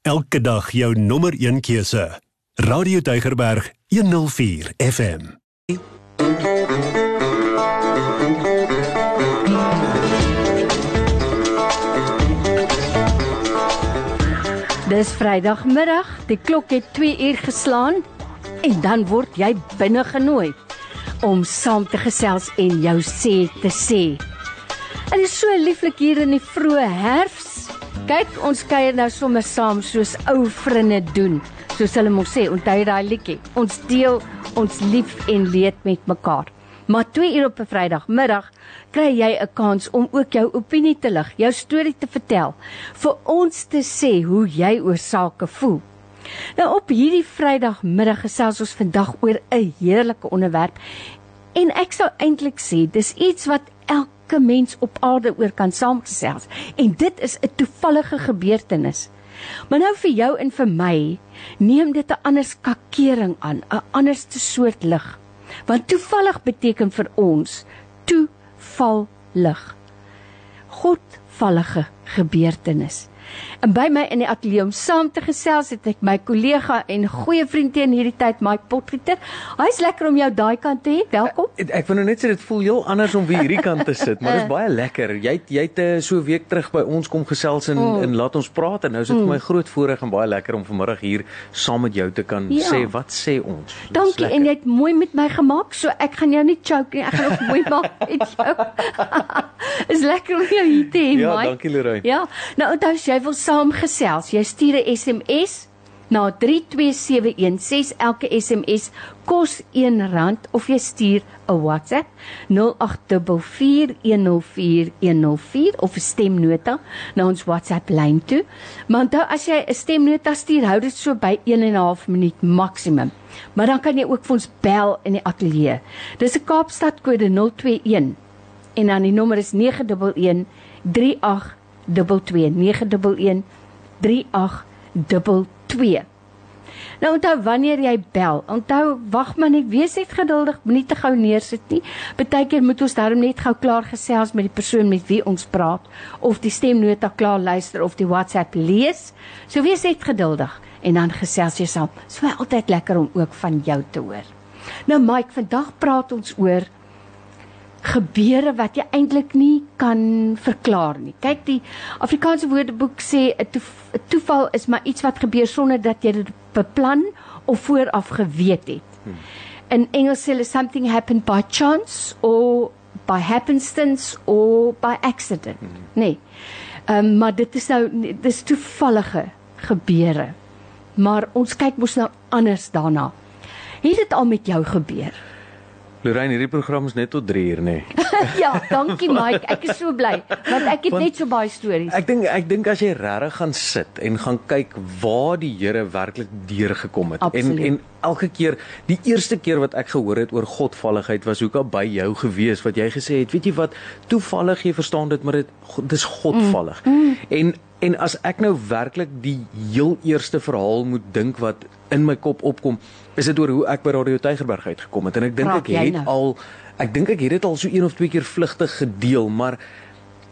Elke dag jou nommer 1 keuse. Radio Deugerberg 104 FM. Dis Vrydagmiddag, die klok het 2 uur geslaan en dan word jy binne genooi om saam te gesels en jou sê te sê. Dit is so lieflik hier in die vroeë herfs. Kyk, ons kuier nou sommer saam soos ou vriende doen. Soos hulle mos sê, onthou daai liedjie. Ons deel ons lief en leed met mekaar. Maar 2 uur op 'n Vrydagmiddag kry jy 'n kans om ook jou opinie te lig, jou storie te vertel, vir ons te sê hoe jy oor sake voel. Nou op hierdie Vrydagmiddag gesels ons vandag oor 'n heerlike onderwerp en ek sou eintlik sê dis iets wat elke mens op aarde oor kan saamgesels en dit is 'n toevallige gebeurtenis. Maar nou vir jou en vir my neem dit 'n ander skakering aan, 'n ander soort lig. Want toevallig beteken vir ons toevallig. Godvallige gebeurtenis. En by my in die ateljee om saam te gesels het ek my kollega en goeie vriend teen hierdie tyd Mike Potgieter. Hy's lekker om jou daai kant te hê. Welkom. Ek, ek wil nou net sê dit voel heel anders om weer hierdie kant te sit, maar dit is baie lekker. Jy jy het uh, so week terug by ons kom gesels en mm. en laat ons praat en nou is dit mm. vir my groot voorreg en baie lekker om vanmiddag hier saam met jou te kan ja. sê wat sê ons. Dankie en jy het mooi met my gemaak, so ek gaan jou nie choke nie. Ek gaan ook mooi maak met jou. is lekker om jou hier te hê, ja, Mike. Ja, dankie Leroy. Ja. Nou onthou jy wil saamgesels. Jy stuur 'n SMS na 32716. Elke SMS kos R1 of jy stuur 'n WhatsApp 0824104104 of 'n stemnota na ons WhatsApp lyn toe. Maar onthou as jy 'n stemnota stuur, hou dit so by 1 en 'n half minuut maksimum. Maar dan kan jy ook vir ons bel in die ateljee. Dis 'n Kaapstad kode 021 en dan die nommer is 911 38 0891 3822. Nou onthou wanneer jy bel, onthou wag maar net, wees net geduldig, moenie te gou neersit nie. Partykeer moet ons daarom net gou klaar gesels met die persoon met wie ons praat of die stemnota klaar luister of die WhatsApp lees. So wees net geduldig en dan gesels jy saam. Is altyd lekker om ook van jou te hoor. Nou Mike, vandag praat ons oor gebeure wat jy eintlik nie kan verklaar nie. Kyk, die Afrikaanse Woordeboek sê 'n toeval is maar iets wat gebeur sonder dat jy dit beplan of vooraf geweet het. Hmm. In Engels sê hulle something happened by chance or by happenstance or by accident. Hmm. Nee. Ehm um, maar dit is nou dis toevallige gebeure. Maar ons kyk mos nou anders daarna. Het dit al met jou gebeur? Lorraine, hierdie program is net tot 3 uur, nê. Nee. ja, dankie Mike. Ek is so bly want ek het want, net so baie stories. Ek dink ek dink as jy regtig gaan sit en gaan kyk waar die Here werklik deurgekom het Absoluut. en en elke keer die eerste keer wat ek gehoor het oor godvalligheid was hoeka by jou gewees wat jy gesê het, weet jy wat, toevallig jy verstaan dit, maar dit dis godvallig. Mm. Mm. En en as ek nou werklik die heel eerste verhaal moet dink wat in my kop opkom, is dit oor hoe ek by Radio Tygerberg uitgekom het en ek dink ek het nou? al ek dink ek het dit al so een of twee keer vlugtig gedeel, maar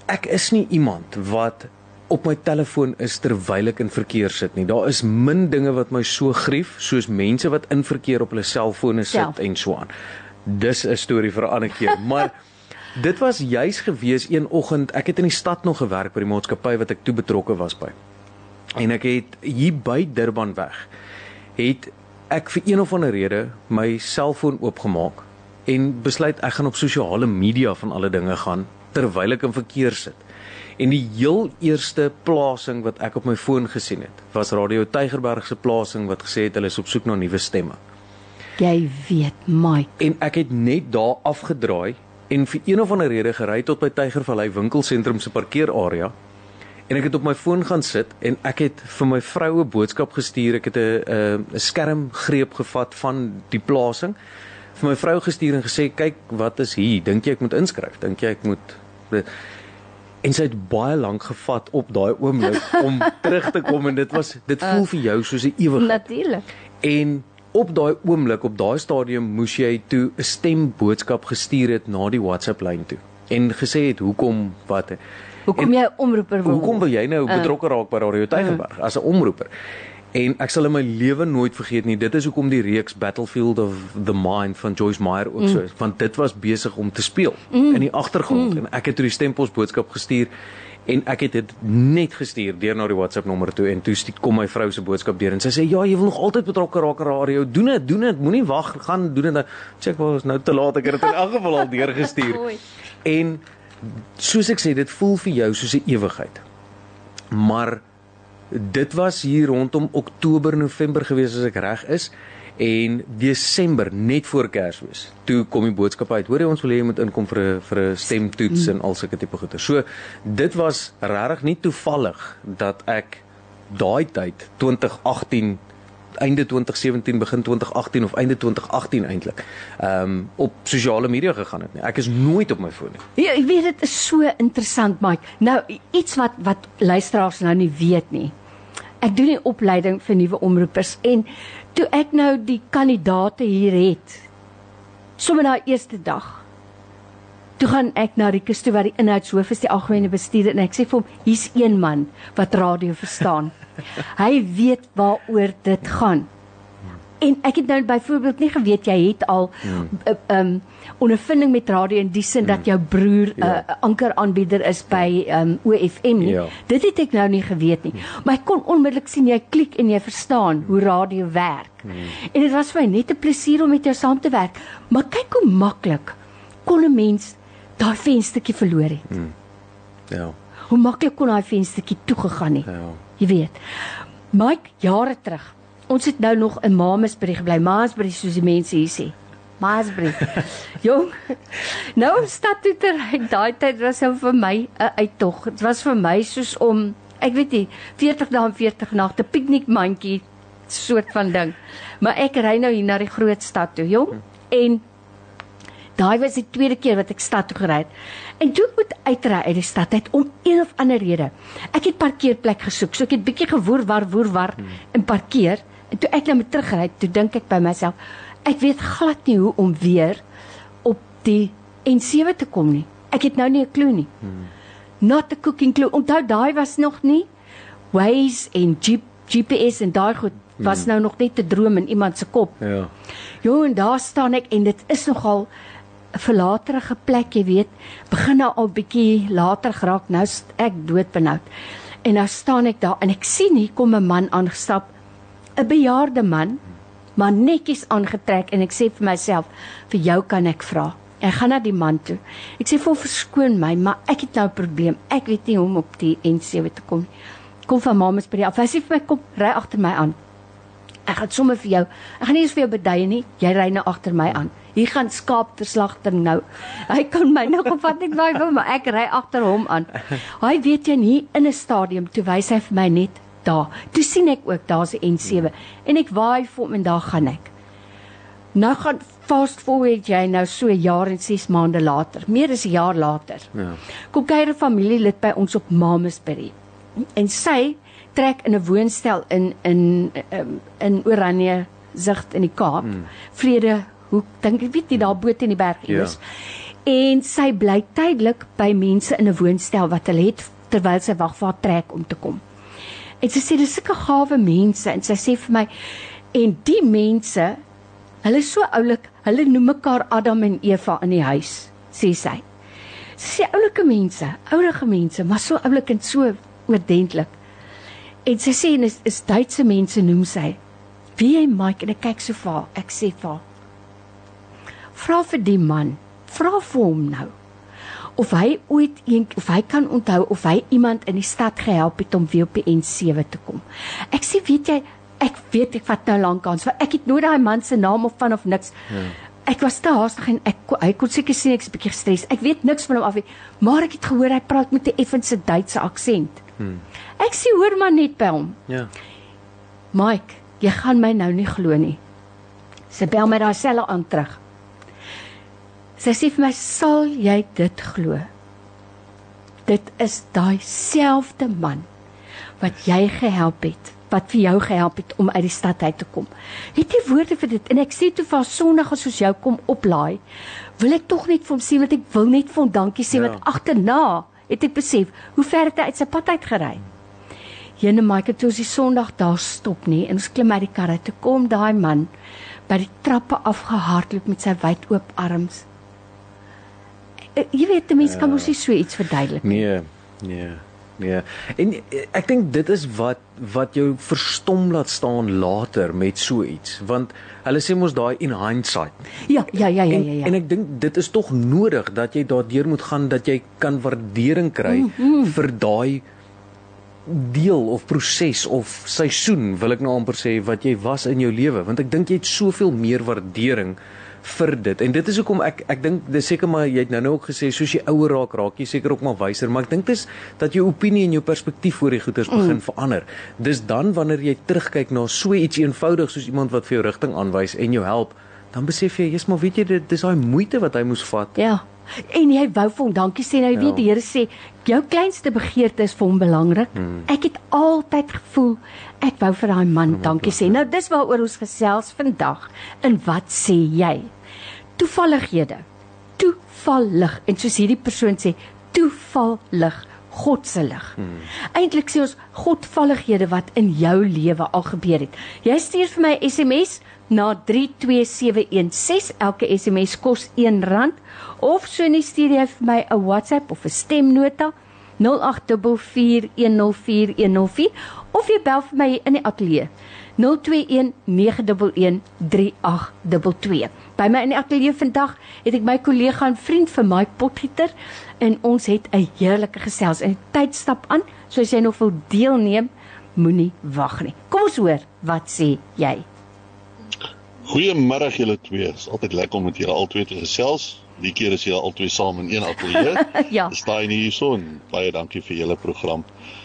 ek is nie iemand wat op my telefoon is terwyl ek in verkeer sit nie. Daar is min dinge wat my so grief soos mense wat in verkeer op hulle selfone sit ja. en so aan. Dis 'n storie vir 'n ander keer, maar dit was juis gewees een oggend, ek het in die stad nog gewerk by die maatskappy wat ek toe betrokke was by. En ek het hier by Durban weg het ek vir een of ander rede my selfoon oopgemaak en besluit ek gaan op sosiale media van alle dinge gaan terwyl ek in verkeer sit. En die heel eerste plasing wat ek op my foon gesien het, was Radio Tygerberg se plasing wat gesê het hulle is op soek na nuwe stemme. Jy weet, Mike. En ek het net daar afgedraai en vir een of ander rede gery tot by Tygervallei winkelsentrum se parkeerarea En ek het op my foon gaan sit en ek het vir my vroue boodskap gestuur. Ek het 'n 'n skermgreep gevat van die plasing. Vir my vrou gestuur en gesê, "Kyk, wat is hier? Dink jy ek moet inskryf? Dink jy ek moet En sy het baie lank gevat op daai oomblik om terug te kom en dit was dit voel vir jou soos 'n ewigheid. Natuurlik. En op daai oomblik, op daai stadium moes jy toe 'n stemboodskap gestuur het na die WhatsApp lyn toe en gesê het hoekom wat Hoekom jy omroeper wil? Hoekom wil jy nou Uh. betrokke raak by Radio Tygerberg as 'n omroeper? En ek sal in my lewe nooit vergeet nie. Dit is hoekom die reeks Battlefield of the Mind van Joyce Meyer ook so is, want dit was besig om te speel in die agtergrond en ek het toe die stempels boodskap gestuur en ek het dit net gestuur deur na die WhatsApp nommer toe en toe kom my vrou se boodskap deur en sy sê ja, jy wil nog altyd betrokke raak aan radio. Doen dit, doen dit. Moenie wag, gaan doen dit. nou." Check wel, is nou te laat. Ek het dit in elk geval al deurgestuur. Oei. En soos ek sê, dit voel vir jou soos 'n ewigheid. Maar dit was hier rondom Oktober, November gewees as ek reg is en Desember net voor Kersfees. Toe kom die boodskap uit. Hoor jy ons wil hê jy moet inkom vir 'n vir 'n stemtoets en al sulke tipe goeie. So dit was regtig nie toevallig dat ek daai tyd 2018 einde 2017 begin 2018 of einde 2018 eintlik ehm um, op sosiale media gegaan het nie. Ek is nooit op my foon nie. Ja, ek weet dit is so interessant, Mike. Nou iets wat wat luisteraars nou nie weet nie. Ek doen die opleiding vir nuwe omroepers en toe ek nou die kandidate hier het, sommer na eerste dag. Toe gaan ek na Rikus toe wat die inhoudshoof is, die algemene bestuurder en ek sê vir hom, hier's een man wat radio verstaan. Hy weet waaroor dit gaan. En ek het nou byvoorbeeld nie geweet jy het al 'n uh, um, ondervinding met radio in die sin dat jou broer 'n Ja. uh, ankeraanbieder is by um, OFM nie. Ja. Dit het ek nou nie geweet nie. Maar ek kon onmiddellik sien jy klik en jy verstaan hoe radio werk. En dit was vir my net 'n plesier om met jou saam te werk. Maar kyk hoe maklik kon 'n mens daai venstertjie verloor het. Ja. Hoe maklik kon daai venstertjie toegegaan het. Ja. Jy weet. Mike jare terug. Ons het nou nog in Mamasbury gebly. Mamasbury soos die mense hier sê. Mamasbury. Jong. Nou om stad toe te ry, daai tyd was nou vir my 'n uittog. Dit was vir my soos om ek weet nie 40 dae en 40 nagte piknikmandjie soort van ding. Maar ek ry nou hier na die groot stad toe, jong. En Daai was die tweede keer wat ek stad toe gery het. En toe moet uitry uit die stad uit om een of ander rede. Ek het parkeerplek gesoek. So ek het bietjie gewoer waar woer waar in parkeer. En toe ek nou moet terugry, toe dink ek by myself, ek weet glad nie hoe om weer op die N7 te kom nie. Ek het nou nie 'n klou nie. Not a cooking clue. Onthou daai was nog nie Waze en G GPS en daai goed was nou nog net 'n droom in iemand se kop. Ja. Jo, en daar staan ek en dit is nogal verlaterige plek, jy weet. Begin nou al bietjie later geraak. Nou ek doodbenoud. En nou staan ek daar en ek sien hier kom 'n man aangestap. 'n Bejaarde man, maar netjies aangetrek en ek sê vir myself, vir jou kan ek vra. Ek gaan na die man toe. Ek sê vir hom verskoon my, maar ek het nou 'n probleem. Ek weet nie hoe om op die N7 te kom nie. Kom van Mamas by die af. Hy sê vir my kom, ry agter my aan. Ek gaan sommer vir jou. Ek gaan nie eens vir jou beduie nie. Jy ry nou agter my aan. Hier gaan skaapverslagting nou. Hy kan my nou gevat ek waai vir maar ek ry agter hom aan. Hy weet jy nie in 'n stadium toe wys hy vir my net daar. Toe sien ek ook daar's 'n N7 en ek waai vir hom en daar gaan ek. Nou gaan fast forward jy nou so 'n jaar en 6 maande later, meer as 'n jaar later. Ja. Kom kuier 'n familielid by ons op Mamasbury. En sy trek in 'n woonstel in in in, in Oranje Zicht in die Kaap. Mm. Vrede hoek dink ek weet nie daar bo teen die berg Ja. is. En sy bly tydelik by mense in 'n woonstel wat hulle het terwyl sy wag vir haar trek om te kom. En sy sê dis sulke gawe mense en sy sê vir my en die mense hulle is so oulik, hulle noem mekaar Adam en Eva in die huis, sê sy. Sy sê oulike mense, ouerige mense, maar so oulik en so oordentlik. En sy sê en is, is Duitse mense noem sy. Wie jy Mike en ek kyk so vir haar. Ek sê vir haar. Vra vir die man, vra vir hom nou of hy ooit een of hy kan onthou of hy iemand in die stad gehelp het om weer op die N7 te kom. Ek sê weet jy, ek weet ek vat nou lank kans want ek het nooit daai man se naam of van of niks. Ja. Ek was te haastig en ek hy kon seker sien ek's 'n bietjie gestres. Ek weet niks van hom af nie, maar ek het gehoor hy praat met 'n effense Duitse aksent. Hmm. Ek sê hoor maar net by hom. Ja. Mike, jy gaan my nou nie glo nie. Sy bel my daai selfe aan terug. Sy sê vir my, "Sal jy dit glo?" Dit is daai selfde man wat jy gehelp het, wat vir jou gehelp het om uit die stad uit te kom. Het jy woorde vir dit? En ek sê toe vir Sondag as soos jou kom oplaai, wil ek tog net vir hom sê wat ek wil net vir hom dankie sê Ja. wat agterna het ek besef hoe ver het hy uit sy pad uit gery. Jene Mike toe ons die Sondag daar stop nie en ons klim uit die karre toe kom daai man by die trappe afgehardloop met sy wyd oop arms. Eh, Jy weet, die mens kan mos nie so iets verduidelik nie. Nee, nee. Nee. En eh, ek dink dit is wat wat jou verstom laat staan later met so iets, want hulle sê mos daai in hindsight. Ja, ja, ja, ja, En, ja. ja. en ek dink dit is tog nodig dat jy daardeur moet gaan dat jy kan waardering kry mm, mm. vir daai deel of proses of seisoen wil ek nou amper sê wat jy was in jou lewe want ek dink jy het soveel meer waardering vir dit en dit is hoekom ek ek dink dis seker maar jy het nou nou ook gesê soos jy ouer raak raak jy seker ook maar wyser maar ek dink dis dat jou opinie en jou perspektief oor die goeters begin mm. verander dis dan wanneer jy terugkyk na so iets eenvoudig soos iemand wat vir jou rigting aanwys en jou help dan besef jy jy's maar weet jy dit dis daai moeite wat hy moes vat Ja. En jy wou vir hom dankie sê. Nou jy Ja. weet die Here sê jou kleinste begeerte is vir hom belangrik. Hmm. Ek het altyd gevoel ek wou vir daai man dankie sê. Nou dis waaroor ons gesels vandag. En wat sê jy? Toevallighede. Toevallig. En soos hierdie persoon sê, toevallig God se lig. Hmm. Eintlik sê ons godvallighede wat in jou lewe al gebeur het. Jy stuur vir my SMS na 32716. Elke SMS kos R1 of so net stuur jy vir my 'n WhatsApp of 'n stemnota 0824104104 of jy bel vir my in die ateljee 0219113822. By my in die ateljee vandag het ek my kollega en vriend vir Mike Potgieter en ons het 'n heerlike gesels en tyd stap aan. So as jy nog wil deelneem, moenie wag nie. Kom ons hoor, wat sê jy? Goeiemiddag julle twee. Dit is altyd lekker om met julle albei te gesels. Die keer is julle albei saam in een ateljee. ja. Staan hier hierson. Baie dankie vir julle program.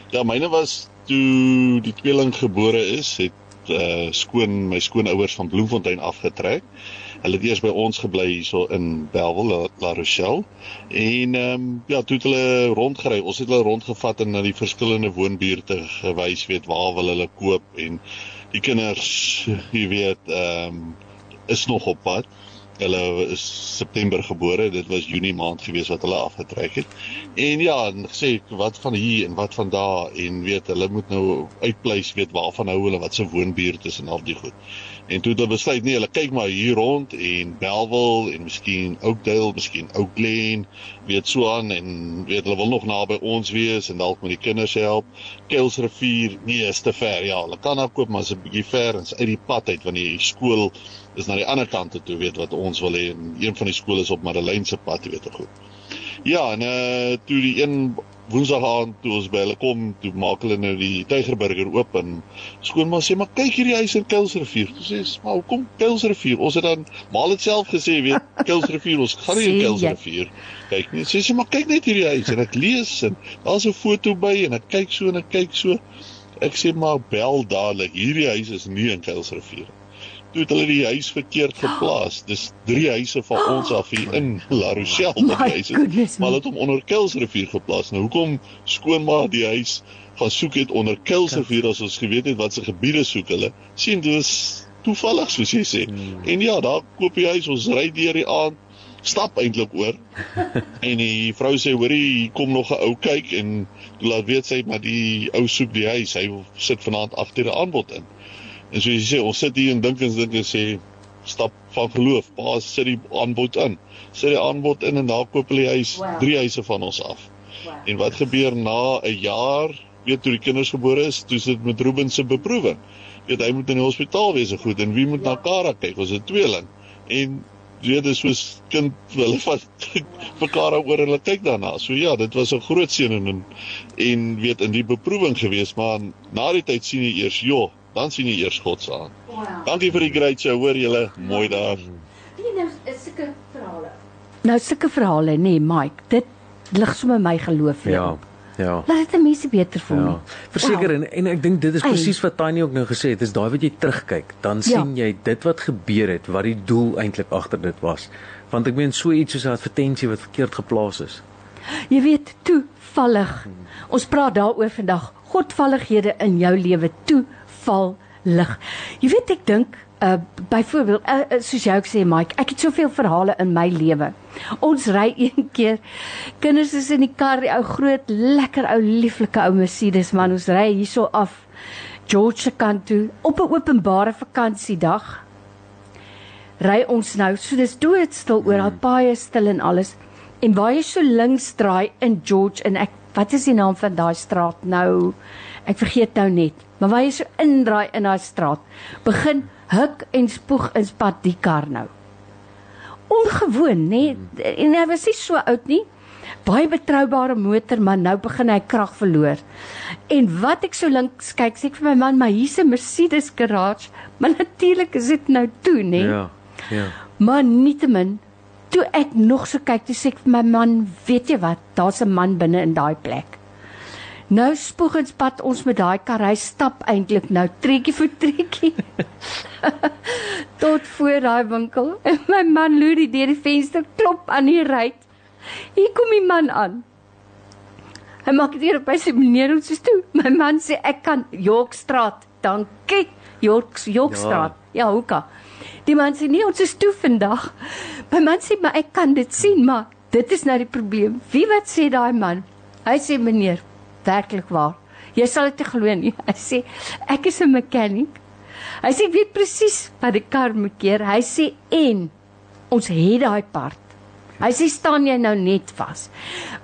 Ja, myne was toe die tweeling gebore is, het uh skoon my skoonouers van Bloemfontein afgetrek. Hulle het eers by ons gebly hierso in Bellville, La, La Rochelle. En ehm um, ja, toe het hulle rondgery. Ons het hulle rondgevat en na die verskillende woonbuurte gewys, weet waar wil hulle koop en die kinders, jy weet, ehm um, is nog op pad. Hulle is September gebore. Dit was Junie maand gewees wat hulle afgetrek het. En ja, en gesê wat van hier en wat van daar en weet hulle moet nou uitpleis weet waarvan hou hulle wat se woonbuurt is en al die goed. En toe het hulle besluit nee, hulle kyk maar hier rond en Belwel en miskien Oakdale, miskien Oakland, weet so aan en weet hulle wil nog naby ons wees en dalk met die kinders help. Kuilsrivier, nee, is te ver. Ja, hulle kan daar koop, maar is 'n bietjie ver en is uit die pad uit want die skool is na die ander kant toe weet wat ons wil hê en een van die skole is op Madeleine se pad, weet ek goed. Ja, en uh toe die een Woensdag aand toe ons by hulle kom, toe maak hulle nou die Tygerburger oop en skoonma sê maar kyk hierdie huis in Kuilsrivier. Toe sê sy, "Maar hoekom Kuilsrivier? Ons het dan maar dit self gesê, weet, Kuilsrivier, ons gaan nie Sê in? Kuilsrivier kyk nie." Sê sy, "Maar kyk net hierdie huis." En ek lees en daar's 'n foto by en ek kyk so en ek kyk so. Ek sê maar bel dadelik. Hierdie huis is nie in Kuilsrivier. Toe het hulle die huis verkeerd geplaas. Dis drie huise van ons af hier in La Rochelle wat My die huis is. Maar hulle het hom onder Kuilsrivier geplaas. Nou hoekom skoonma die huis gaan soek het onder Kuilsrivier as ons geweet het wat se gebiede soek hulle? sien dis toevallig soos jy sê. Hmm. En ja, daar koop jy huis, ons ry deur die aand stap eintlik oor. en die vrou sê hoorie, hier kom nog 'n ou kyk en laat weet sy maar die ou soek die huis. Hy sit vanaand agter 'n aanbod in. En soos jy sê, ons sit hier en dink en dink en sê stap van geloof. Pa sit die aanbod in. Sit die aanbod in en daar koop hulle huis, Wow. drie huise van ons af. En wat gebeur na 'n jaar, weet toe die kinders gebore is, toe sit met Ruben se beproewing. Weet hy moet in die hospitaal wees en goed en wie moet na Kara kyk? Ons het tweeling. En weet dis soos kind hulle vat vir Kara oor en hulle kyk daarna. So ja, dit was 'n groot seëning en en weet in die beproewing gewees, maar na die tyd sien jy eers, joh, dan sien jy eers God se hand. Wow. Dankie vir die great show, hoor julle. Mooi daar. Wie nou is sulke verhale? Nou sulke verhale, nee, Mike, dit lig sommer my geloof weer. Ja. Ja. Laat dit mense beter voel Ja. Verseker Wow. en en ek dink dit is presies wat Tanya ook nou gesê het, is daai wat jy terugkyk, dan sien jy dit wat gebeur het, wat die doel eintlik agter dit was. Want ek meen so iets soos 'n advertensie wat verkeerd geplaas is. Jy weet, toevallig. Ons praat daaroor vandag. Godvallighede in jou lewe toevallig. lig. Jy weet ek dink uh byvoorbeeld uh, uh, soos jy ook sê Mike, ek het soveel verhale in my lewe. Ons ry een keer kinders is in die kar, die ou groot lekker ou lieflike ou Mercedes man, ons ry hierso af George se kant toe op 'n openbare vakansiedag. Ry ons nou, so dis doodstil oor, al baie stil en alles. En waar jy so links draai in George en ek wat is die naam van daai straat nou? Ek vergeet nou net. Maar waar jy so indraai in daai straat, begin huk en spoeg in pad die kar nou. Ongewoon, nê? Nee? En hy was nie so oud nie. Baie betroubare motor, maar nou begin hy krag verloor. En wat ek so links kyk, sê ek vir my man, maar hier's 'n Mercedes garage, maar natuurlik is dit nou toe, nê? Nee? Ja. Ja. Maar nietemin, toe ek nog so kyk, toe sê ek vir my man, weet jy wat? Daar's 'n man binne in daai plek. Nou spoeg ons pad ons met daai kar. Hy stap eintlik nou trekkie vir trekkie. Tot voor daai winkel. En my man loer die deur die venster klop aan die ruit. Hier kom die man aan. Hy maak dit op by sy meneer ons is toe. My man sê ek kan Yorkstraat. Dankie. York Yorkstraat. Ja, ja hoeka. Die man sê nee, ons is toe vandag. My man sê maar ek kan dit sien, maar dit is nou die probleem. Wie wat sê daai man? Hy sê meneer, werklik waar. Jy sal dit glo nie. Hy sê ek is 'n mechanic. Hy sê weet presies wat die kar moet keer. Hy sê en ons het daai part. Hy sê staan jy nou net vas.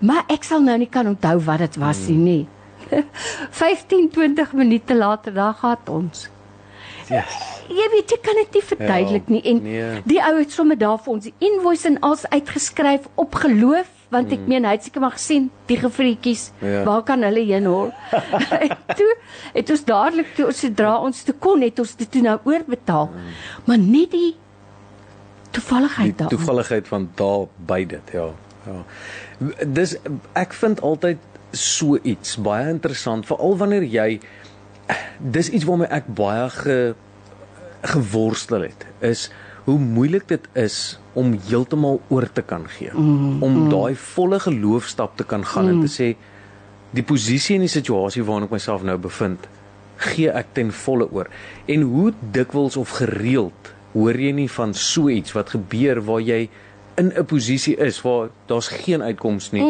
Maar ek sal nou nie kan onthou wat dit was nie, nie. 15 20 minute later dan gaan ons. Yes. Jy weet jy kan dit nie verduidelik nie en nee. die ou het sommer daar vir ons die invoice en alles uitgeskryf op geloof want ek Mm. meen hy het seker maar gesien die gevrietjies Ja. waar kan hulle heen hoor toe het ons dadelik toe ons sodra ons te kon het ons dit toe nou oorbetaal maar nie die toevalligheid Mm. die daar toevalligheid van daar by dit ja ja dis ek vind altyd so iets baie interessant veral wanneer jy dis iets waarmee ek baie ge geworstel het is hoe moeilik dit is om heeltemal oor te kan gee mm, om mm. daai volle geloofstap te kan gaan mm. en te sê die posisie en die situasie waarin ek myself nou bevind gee ek ten volle oor en hoe dikwels of gereeld hoor jy nie van so iets wat gebeur waar jy in 'n posisie is waar daar's geen uitkoms nie.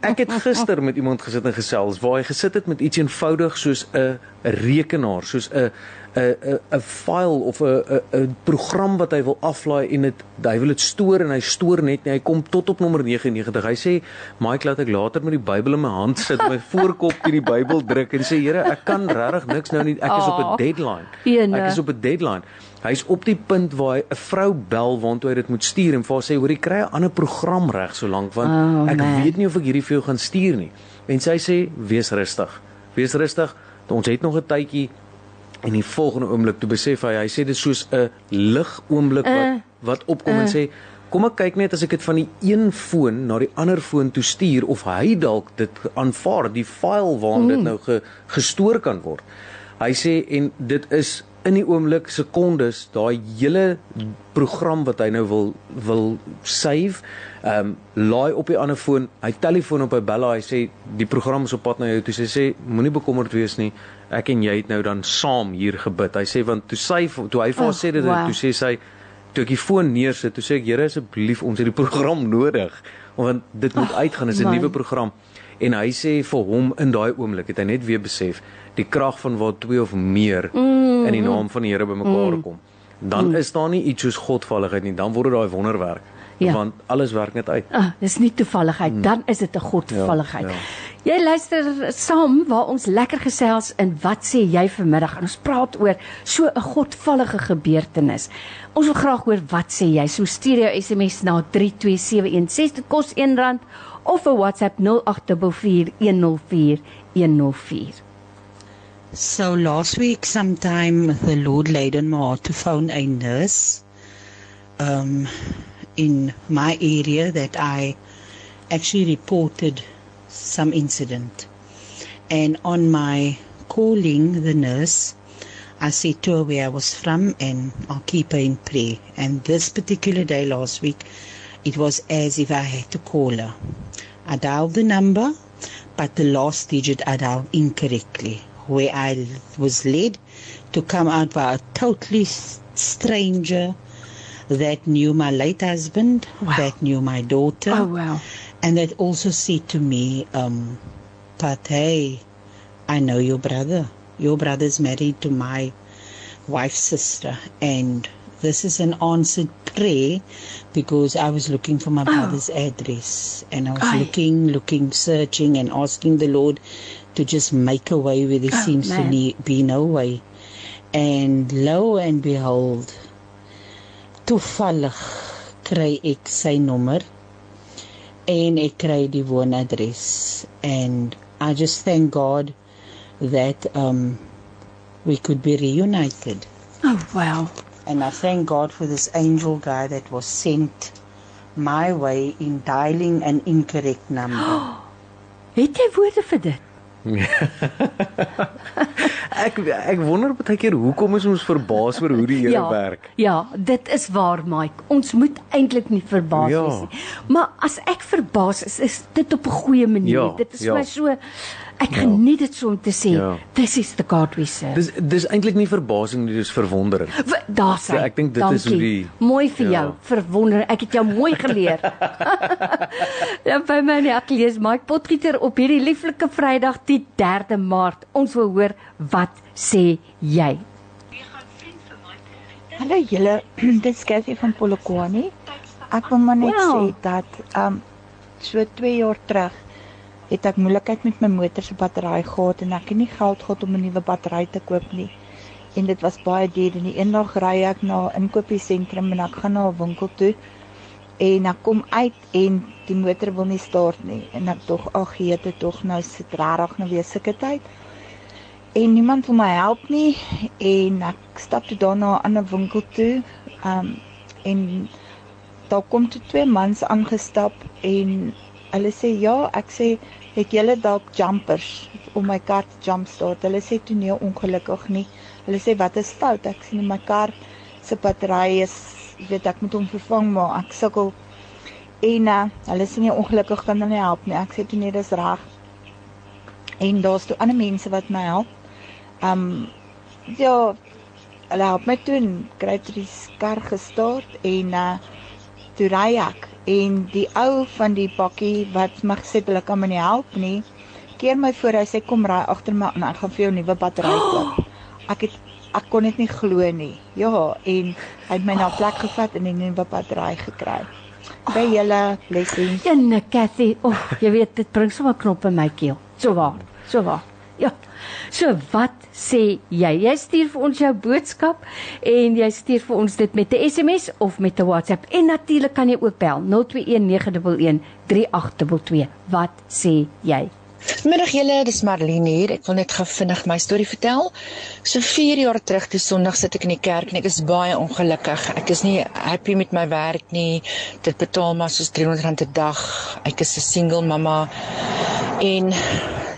Ek het gister met iemand gesit en gesels waar hy gesit het met iets eenvoudig soos 'n 'n rekenaar, soos 'n 'n 'n file of 'n 'n program wat hy wil aflaai en dit hy wil dit stoor en hy stoor net nie. Hy kom tot op nommer 99. Hy sê, "Mike, laat ek later met die Bybel in my hand sit, my voorkop teen die Bybel druk en sê, Here, ek kan regtig niks nou nie. Ek is op 'n deadline. Ek is op 'n deadline." Hy's op die punt waar hy 'n vrou bel waantoe hy dit moet stuur en vir haar sê, "Hoor, jy kry 'n ander program reg so lank want Oh, ek man. weet nie of ek hierdie vir jou gaan stuur nie." En sy sê, "Wees rustig. Wees rustig. Ons het nog 'n tydjie." En die volgende oomblik toe besef hy, hy sê dit soos 'n lig oomblik wat Uh, wat opkom en sê, "Kom ek kyk net as ek dit van die een foon na die ander foon toe stuur of hy dalk dit aanvaar, die file waarin dit nou ge, gestoor kan word." Hy sê en dit is in die oomblik sekondes daai hele program wat hy nou wil wil save, ehm um, laai op die ander foon, hy telefoon op hy bel hy sê die program is op pad na jou toe. Sy sê moenie bekommerd wees nie. Ek en jy het nou dan saam hier gebid. Hy sê want toe sy toe hy vir haar Oh, sê dit wow. toe sê sy toe ek die foon neersit, toe sê ek Here asseblief ons het die program nodig want dit moet uitgaan, dit is 'n nuwe program. En hy sê vir hom in daai oomblik het hy net weer besef die krag van waar twee of meer mm, in die naam van die Here bymekaar mm, kom. Dan mm. is daar nie iets soos godvalligheid nie, dan word dit daai wonderwerk. Ja. Want alles werk net uit. Ah, dis nie toevalligheid, dan is dit 'n godvalligheid. Ja, Ja, Jy luister saam waar ons lekker gesels in wat sê jy vanmiddag en ons praat oor so 'n godvallige gebeurtenis. Ons wil graag hoor wat sê jy. So stuur jou SMS na 32716 dit kos R1 of 'n WhatsApp 0824104104. So last week, sometime the Lord laid on my heart to phone a nurse um, in my area that I actually reported some incident. And on my calling the nurse, I said to her where I was from and I'll keep her in prayer. And this particular day last week, it was as if I had to call her. I dialed the number, but the last digit I dialed incorrectly where I was led to come out by a totally stranger that knew my late husband, Wow. that knew my daughter, Oh wow. And that also said to me, um, but hey, I know your brother. Your brother's married to my wife's sister, and this is an answered prayer because I was looking for my brother's address, and I was Aye. looking, looking, searching, and asking the Lord to just make a way where there Oh, seems to man. ne- be no way. And lo and behold, toevallig kry ek sy nommer en ek kry die woonadres and I just thank God that um we could be reunited Oh wow. and I thank God for this angel guy that was sent my way in dialing an incorrect number. Het jy woorde vir dit? Ek ek wonder baie keer hoekom is ons verbaas oor hoe die Here werk. Ja, dit is waar, Mike. Ons moet eintlik nie verbaas Ja. wees nie. Maar as ek verbaas is, is dit op 'n goeie manier. Ja, dit is ja. vir my so ek geniet dit so om te sê, Ja. this is the God we serve. Dis dis eintlik nie verbasing nie, dis verwondering. W- Daar's hy. Ja, ek dink dit is hoe Dankie. die- mooi vir Ja. jou. Verwonder. Ek het jou mooi geleer. ja, by my nie, ek lees Mike Potgieter op hierdie lieflike Vrydag die 3de Maart. Ons wil hoor wat sê jy? Hallo julle, dit is Cathy van Polokwane. Ek wil maar net Wow. sê dat um so 2 jaar terug het ek moeilikheid met my motor se battery gehad en ek het nie geld gehad om 'n nuwe battery te koop nie. En dit was baie duur en eendag ry ek na 'n inkopiesentrum en ek gaan na 'n winkel toe en ek kom uit en die motor wil nie start nie en ek dog ag gee dit tog nou sit regtig nou weer sulke tyd en niemand wil my help nie en ek stap toe daar na 'n ander winkel toe. Um en daar kom toe twee mans aangestap en hulle sê ja, ek sê het julle dalk jumpers om my kar te jumpstart. Hulle sê toe nee, ongelukkig nie. Hulle sê wat is fout? Ek nee, my kar se battery is weet ek moet hom vervang maar ek sukkel. En uh, hulle sê nee, ongelukkig kan hulle nie help nie. Ek sê toe nee, dis reg. En daar's toe ander mense wat my help. Um ja, hulle help my toe en kry toe die kar gestart en uh toe ry ek en die ou van die bakkie wat my gesê hulle kan my nie help nie, keer my voor hy sê kom ry agter my en ek gaan vir jou 'n nuwe battery koop. Ek het ek kon dit nie glo nie. Ja, en hy het my na 'n plek gevat en 'n nuwe battery gekry. By julle blessings. Ja, Cathy. O, oh, jy weet dit bring sommer knop in my keel. So waar. So waar. Ja. So wat sê jy? Jy stuur vir ons jou boodskap en jy stuur vir ons dit met 'n SMS of met 'n WhatsApp. En natuurlik kan jy ook bel 0219113822. Wat sê jy? Middag julle, dis Marlene hier. Ek wil net gou vinnig my storie vertel. So 4 jaar terug, toe Sondag sit ek in die kerk en ek is baie ongelukkig. Ek is nie happy met my werk nie. Dit betaal maar soos R300 'n dag. Ek is 'n single mamma. En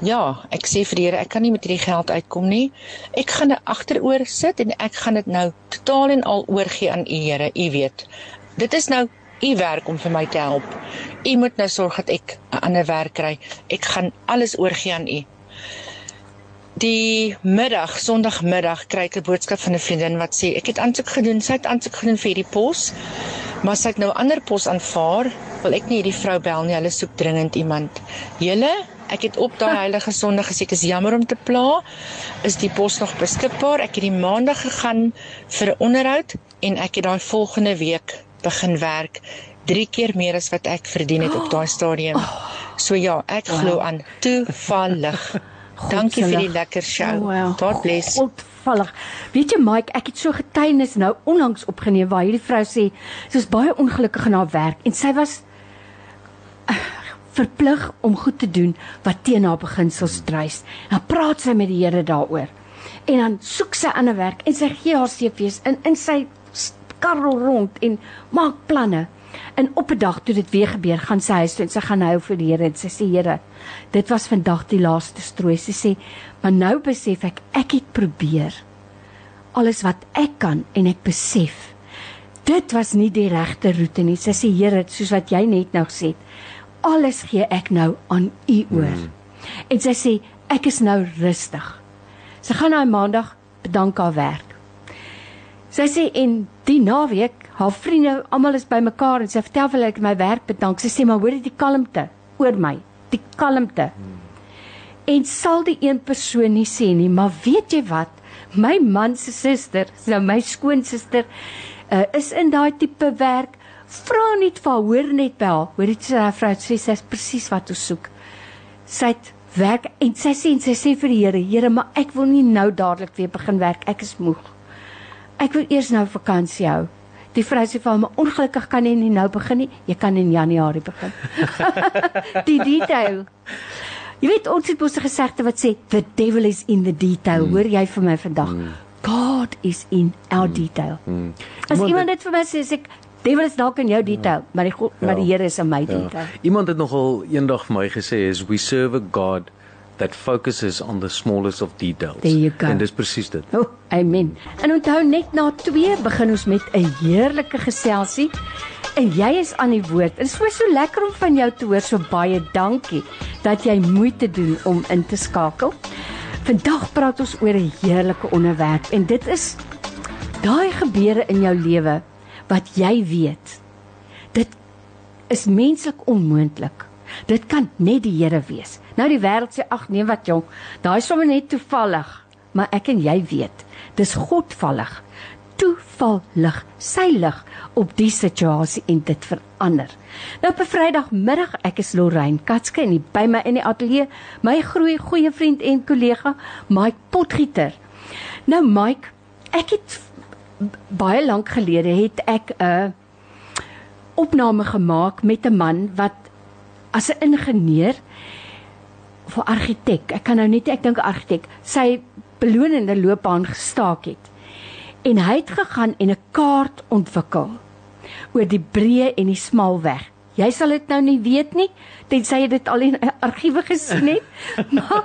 ja, ek sê vir die Here, ek kan nie met hierdie geld uitkom nie. Ek gaan dit agteroor sit en ek gaan dit nou totaal en al oorgee aan U Here. U weet. Dit is nou u werk om vir my te help. U moet nou sorg dat ek 'n ander werk kry. Ek gaan alles oorgee aan u. Die middag, Sondagmiddag, kry ek 'n boodskap van 'n vriendin wat sê ek het aansoek gedoen, sy het aansoek gedoen vir hierdie pos. Maar sy het nou ander pos aanvaar. Wil ek nie hierdie vrou bel nie, hulle soek dringend iemand. Julle, ek het op daai heilige Sondag gesê ek is jammer om te pla. Is die pos nog beskikbaar? Ek het die maandag gegaan vir 'n onderhoud en ek het daai volgende week begin werk. 3 keer meer as wat ek verdien het op daai stadium. So ja, ek glo aan toevallig. Dankie vir die lekker show. God bless. Godvallig. Weet jy Mike, ek het so getuienis nou onlangs opgeneem waar hierdie vrou sê sy is baie ongelukkig in haar werk en sy was verplig om goed te doen wat teen haar beginsels dryf. Dan praat sy met die Here daaroor. En dan soek sy ander werk en sy gee haar CV's in in sy karrel rond en maak planne. En op 'n dag toe dit weer gebeur, gaan sy huis toe en sy gaan nou vir die Here en sy sê Here, dit was vandag die laaste strooi. Sy sê, maar nou besef ek ek het probeer alles wat ek kan en ek besef dit was nie die regte roete nie. Sy sê Here, soos wat jy net nou gesê het, alles gee ek nou aan U oor. Mm. En sy sê ek is nou rustig. Sy gaan daai maandag bedank haar werk. Sy sê en die naweek, haar vriende almal is bymekaar en sy vertel hulle ek my werk bedank. Sy sê maar hoor jy die kalmte oor my, die kalmte. En sal die een persoon nie sê nie, maar weet jy wat? My man se suster, nou my skoonsister, uh, is in daai tipe werk. Vra net vir haar, hoor net by haar. Hoor dit sy daai vrou sê sy's presies wat ons soek. Sy het werk en sy sê en sy sê vir die Here, Here, maar ek wil nie nou dadelik weer begin werk. Ek is moeg. Ek wil eers nou vakansie hou. Die vrou sê vir hom, ongelukkig kan jy nie nou begin nie. Jy kan in Januarie begin. die detail. Jy weet ons het mos 'n gesegde wat sê the devil is in the detail. Mm. Hoor jy vir my vandag? Mm. God is in our mm. detail. Mm. As iemand, iemand dit vir my sê, sê ek devil is dalk in jou detail, ja. maar die God, ja. maar die Here is in my ja. detail. Iemand het nogal eendag vir my gesê is we serve a God that focuses on the smallest of details. En dis presies dit. Oh, amen. En onthou net na 2 begin ons met 'n heerlike geselsie en jy is aan die woord. Dit is so so lekker om van jou te hoor. So baie dankie dat jy moeite doen om in te skakel. Vandag praat ons oor 'n heerlike onderwerp en dit is daai gebeure in jou lewe wat jy weet. Dit is menslik onmoontlik. Dit kan net die Here wees. Nou die wêreld sê ag nee wat jong, daai is sommer net toevallig, maar ek en jy weet, dis Godvallig toevallig sy lig op die situasie en dit verander. Nou op 'n Vrydagmiddag, ek is Lorraine Katske en by my in die ateljee, my groeie goeie vriend en kollega Mike Potgieter. Nou Mike, ek het baie lank gelede het ek 'n opname gemaak met 'n man wat as 'n ingenieur vir argitek, ek kan nou net ek dink argitek, sy belonende loopbaan gestaak het en hy het gegaan en 'n kaart ontwikkel oor die breë en die smal weg. Jy sal dit nou nie weet nie, tensy jy dit al in argiewe gesien het. maar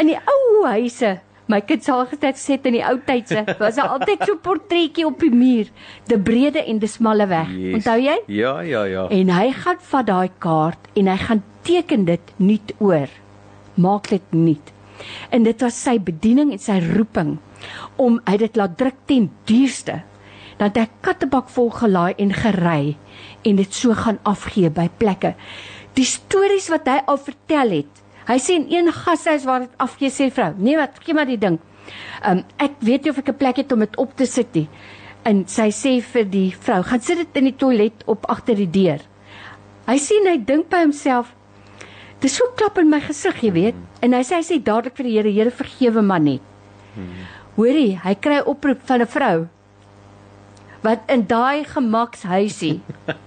in die ou huise, my kind sal gesê sit in die ou tyd se, was daar altyd so 'n portretjie op die muur, die breë en die smalle weg. Yes. Onthou jy? Ja, ja, ja. En hy gaan vat daai kaart en hy gaan teken dit nuut oor. Maak dit nuut. En dit was sy bediening en sy roeping om hy dit laat druk ten duurste dat hy kattebak vol gelaai en gery en dit so gaan afgee by plekke. Die stories wat hy al vertel het. Hy sê in een gashuis waar dit afgee sê vrou, nee wat, gee maar die ding. Um ek weet nie of ek 'n plek het om dit op te sit nie. En sy sê vir die vrou, gaan sit dit in die toilet op agter die deur. Hy sien hy dink by homself, dis so klap in my gesig, jy weet. En hy sê hy sê dadelik vir die Here, Here vergewe my net. Hmm. Hoorie, hy kry oproep van 'n vrou wat in daai gemakshuisie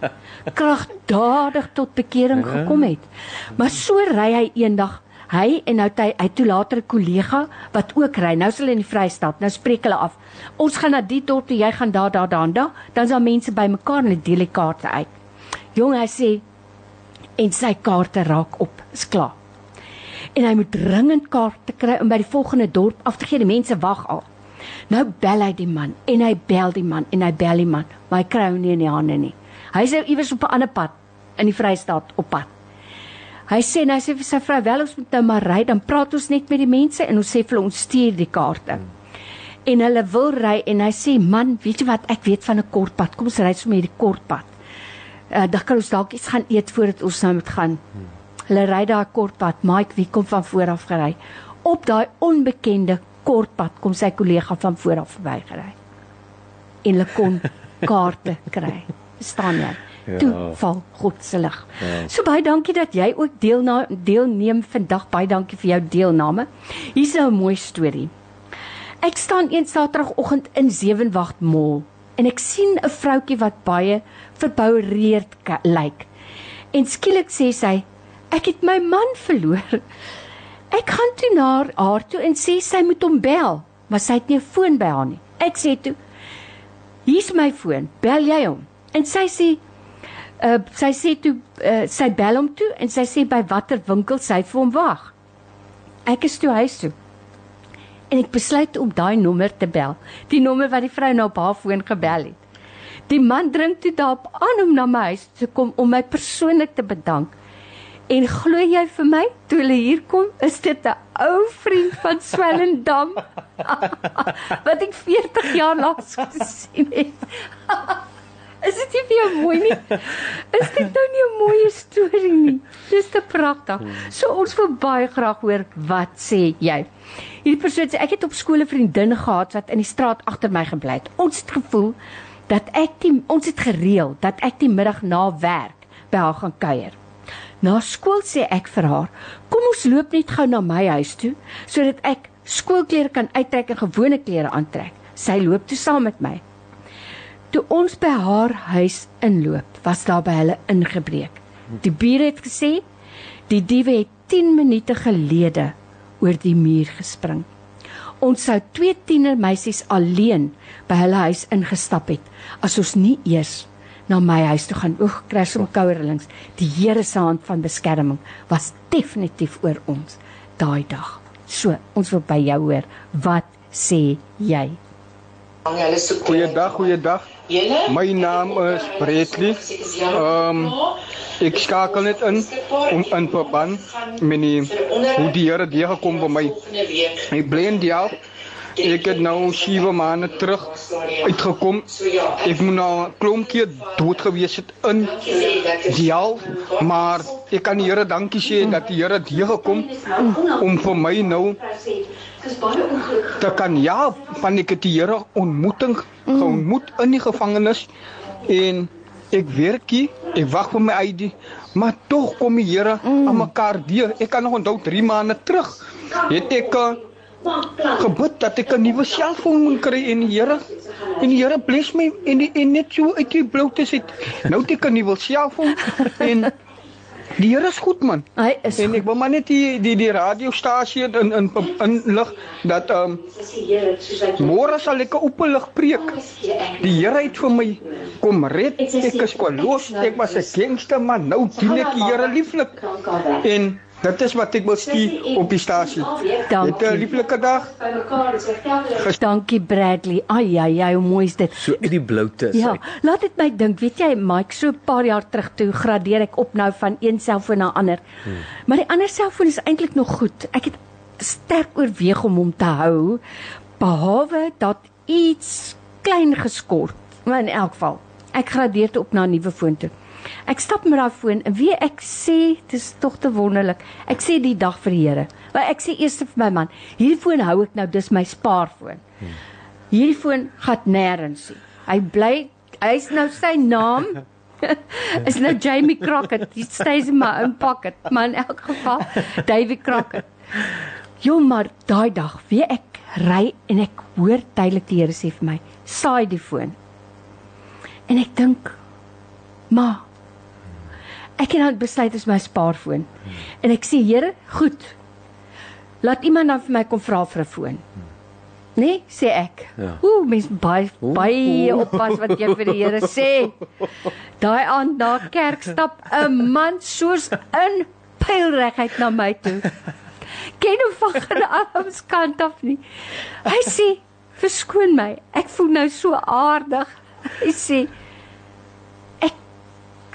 kragdadig tot bekering ja. gekom het. Maar so ry hy eendag hy en nou hy, hy toe later 'n kollega wat ook ry. Nou sal in die Vrystaat. Nou spreek hulle af. Ons gaan na die dorp toe, jy gaan daar daar daar daar. Dan is daar mense bymekaar en hulle deel die kaarte uit. Jong, hy sê en sy kaarte raak op. Is klaar en hy moet dringend kaarte kry om by die volgende dorp af te gee. Die mense wag al. Nou bel hy die man en hy bel die man en hy bel die man, maar hy kry hom nie in die hande nie. Hy is iewers op 'n ander pad in die Vrystaat op pad. Hy sê nou sê vir sy vrou wel ons moet nou maar ry, dan praat ons net met die mense en ons sê vir ons stuur die kaarte. En hulle wil ry en hy sê man, weet jy wat, ek weet van 'n kort pad. Kom ons ry sommer hierdie kort pad. Uh, dan kan ons dalk iets gaan eet voordat ons nou moet gaan. Hmm. Hulle ry daar kort pad. Mike, wie kom van voor af gery? Op daai onbekende kort pad kom sy kollega van voor af verbygery. En hulle kon kaarte kry. Verstaan jy? Ja. Toe val God se lig. Ja. So baie dankie dat jy ook deel na deelneem vandag. Baie dankie vir jou deelname. Hier's nou 'n mooi storie. Ek staan een Saterdagoggend in Sewenwag Mall en ek sien 'n vroutjie wat baie verboureerd lyk. En skielik sê sy, Ek het my man verloor. Ek gaan toe na haar toe en sê sy moet hom bel, maar sy het nie 'n foon by haar nie. Ek sê toe: "Hier's my foon. Bel jy hom?" En sy sê uh sy sê toe uh, sy bel hom toe en sy sê by watter winkel sy vir hom wag. Ek is toe huis toe. En ek besluit om daai nommer te bel, die nommer wat die vrou nou op haar foon gebel het. Die man drink toe daarop aan om na my huis te kom om my persoonlik te bedank En glo jy vir my, toe hulle hier kom, is dit 'n ou vriend van Swellendam wat ek 40 jaar lank gesien het. Is dit nie vir jou mooi nie? Is dit nou nie 'n mooi storie nie? Dis te pragtig. So ons wil baie graag hoor wat sê jy. Hierdie persoon sê ek het op skool 'n vriendin gehad wat in die straat agter my gebly het. Ons het gevoel dat ek die ons het gereël dat ek die middag na werk by haar gaan kuier. Na skool sê ek vir haar, "Kom ons loop net gou na my huis toe sodat ek skoolklere kan uittrek en gewone klere aantrek." Sy loop toe saam met my. Toe ons by haar huis inloop, was daar by hulle ingebreek. Die bure het gesê die diewe het 10 minute gelede oor die muur gespring. Ons sou twee tienermeisies alleen by hulle huis ingestap het as ons nie eers na my huis toe gaan. Oeg, kry som kouerlings. Die Here se hand van beskerming was definitief oor ons daai dag. So, ons wil by jou hoor. Wat sê jy? Goeiedag, goeiedag. My naam is Bradley. Ehm um, ek skakel net in om in verband met die hoe die Here die gekom by my. Ek bly in die Alp. Ek het nou 7 maande terug uitgekom. Ek moet nou 'n klompie dood gewees het in Alp, maar ek kan die Here dankie sê dat die Here die gekom om vir my nou Dit kan ja, van ek het die Here ontmoeting geontmoet in die gevangenis en ek werk hier, ek wag vir my ID, maar tog kom die Here aan mekaar deur. Ek kan nog onthou 3 maande terug het ek uh, gebid dat ek 'n nuwe selfoon moet kry en die Here en die Here bless my en die, en net so uit die bloute sit. Nou het ek 'n nuwe selfoon en Die Here is goed man. Hy is En ek wil maar net die die die radiostasie in in in lig dat ehm um, môre sal ek 'n oopelig preek. Die Here het vir my kom red. Ek is kwalos. Ek was 'n gangster man. Nou dien ek die Here lieflik. En dit is wat ek wil stuur op die stasie. Dankie. 'n lieflike dag. Dankie Bradley. Ai ai ai, hoe mooi is dit. So uit die bloute. Ja, laat dit my dink, weet jy Mike, so 'n paar jaar terug toe gradeer ek op nou van een selfoon na ander. Hmm. Maar die ander selfoon is eintlik nog goed. Ek het sterk oorweeg om hom te hou behalwe dat iets klein geskort. Maar in elk geval, ek gradeer toe op na 'n nuwe foon toe. Ek stap met daai foon en wie ek sê, dis tog te wonderlik. Ek sê die dag vir die Here. Maar ek sê eers vir my man, hierdie foon hou ek nou, dis my spaarfoon. Hierdie foon gaan nêrens nie. Hy bly hy's nou sy naam is nou Jamie Crockett. He stays in my own pocket. Maar in elk geval Davy Crockett. Jo maar daai dag, wie ek ry en ek hoor duidelik die Here sê vir my, saai die foon. En ek dink, maar ek het nou besluit dis my spaarfoon. En ek sê, Here, goed. Laat iemand dan vir my kom vra vir 'n foon. Nee, sê ek. Ja. Ooh, mens baie baie oppas wat jy vir die Here sê. Daai aand na kerk stap 'n man soos in pylregheid na my toe. Ken hom van geen arms kant af nie. Hy sê, "Verskoon my, ek voel nou so aardig." Hy sê, "Ek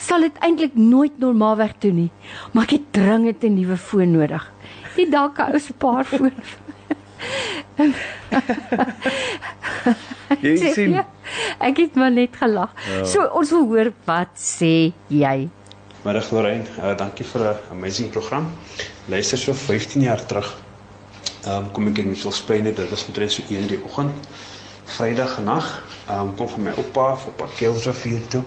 sal dit eintlik nooit normaalweg doen nie, maar ek het dringend 'n nuwe foon nodig." Die dalk 'n ou spaarfoon. Jy Sê, sien, ja, Ek het maar net gelag. Ja. So ons wil hoor wat sê jy? Middag Lorraine, uh, dankie vir 'n amazing program. Luister so 15 jaar terug. Ehm um, kom ek in Mitchells Plain, dit was omtrent so 1 die oggend. Vrydag nag, ehm um, kom van my oupa op Parkeelsrivier toe.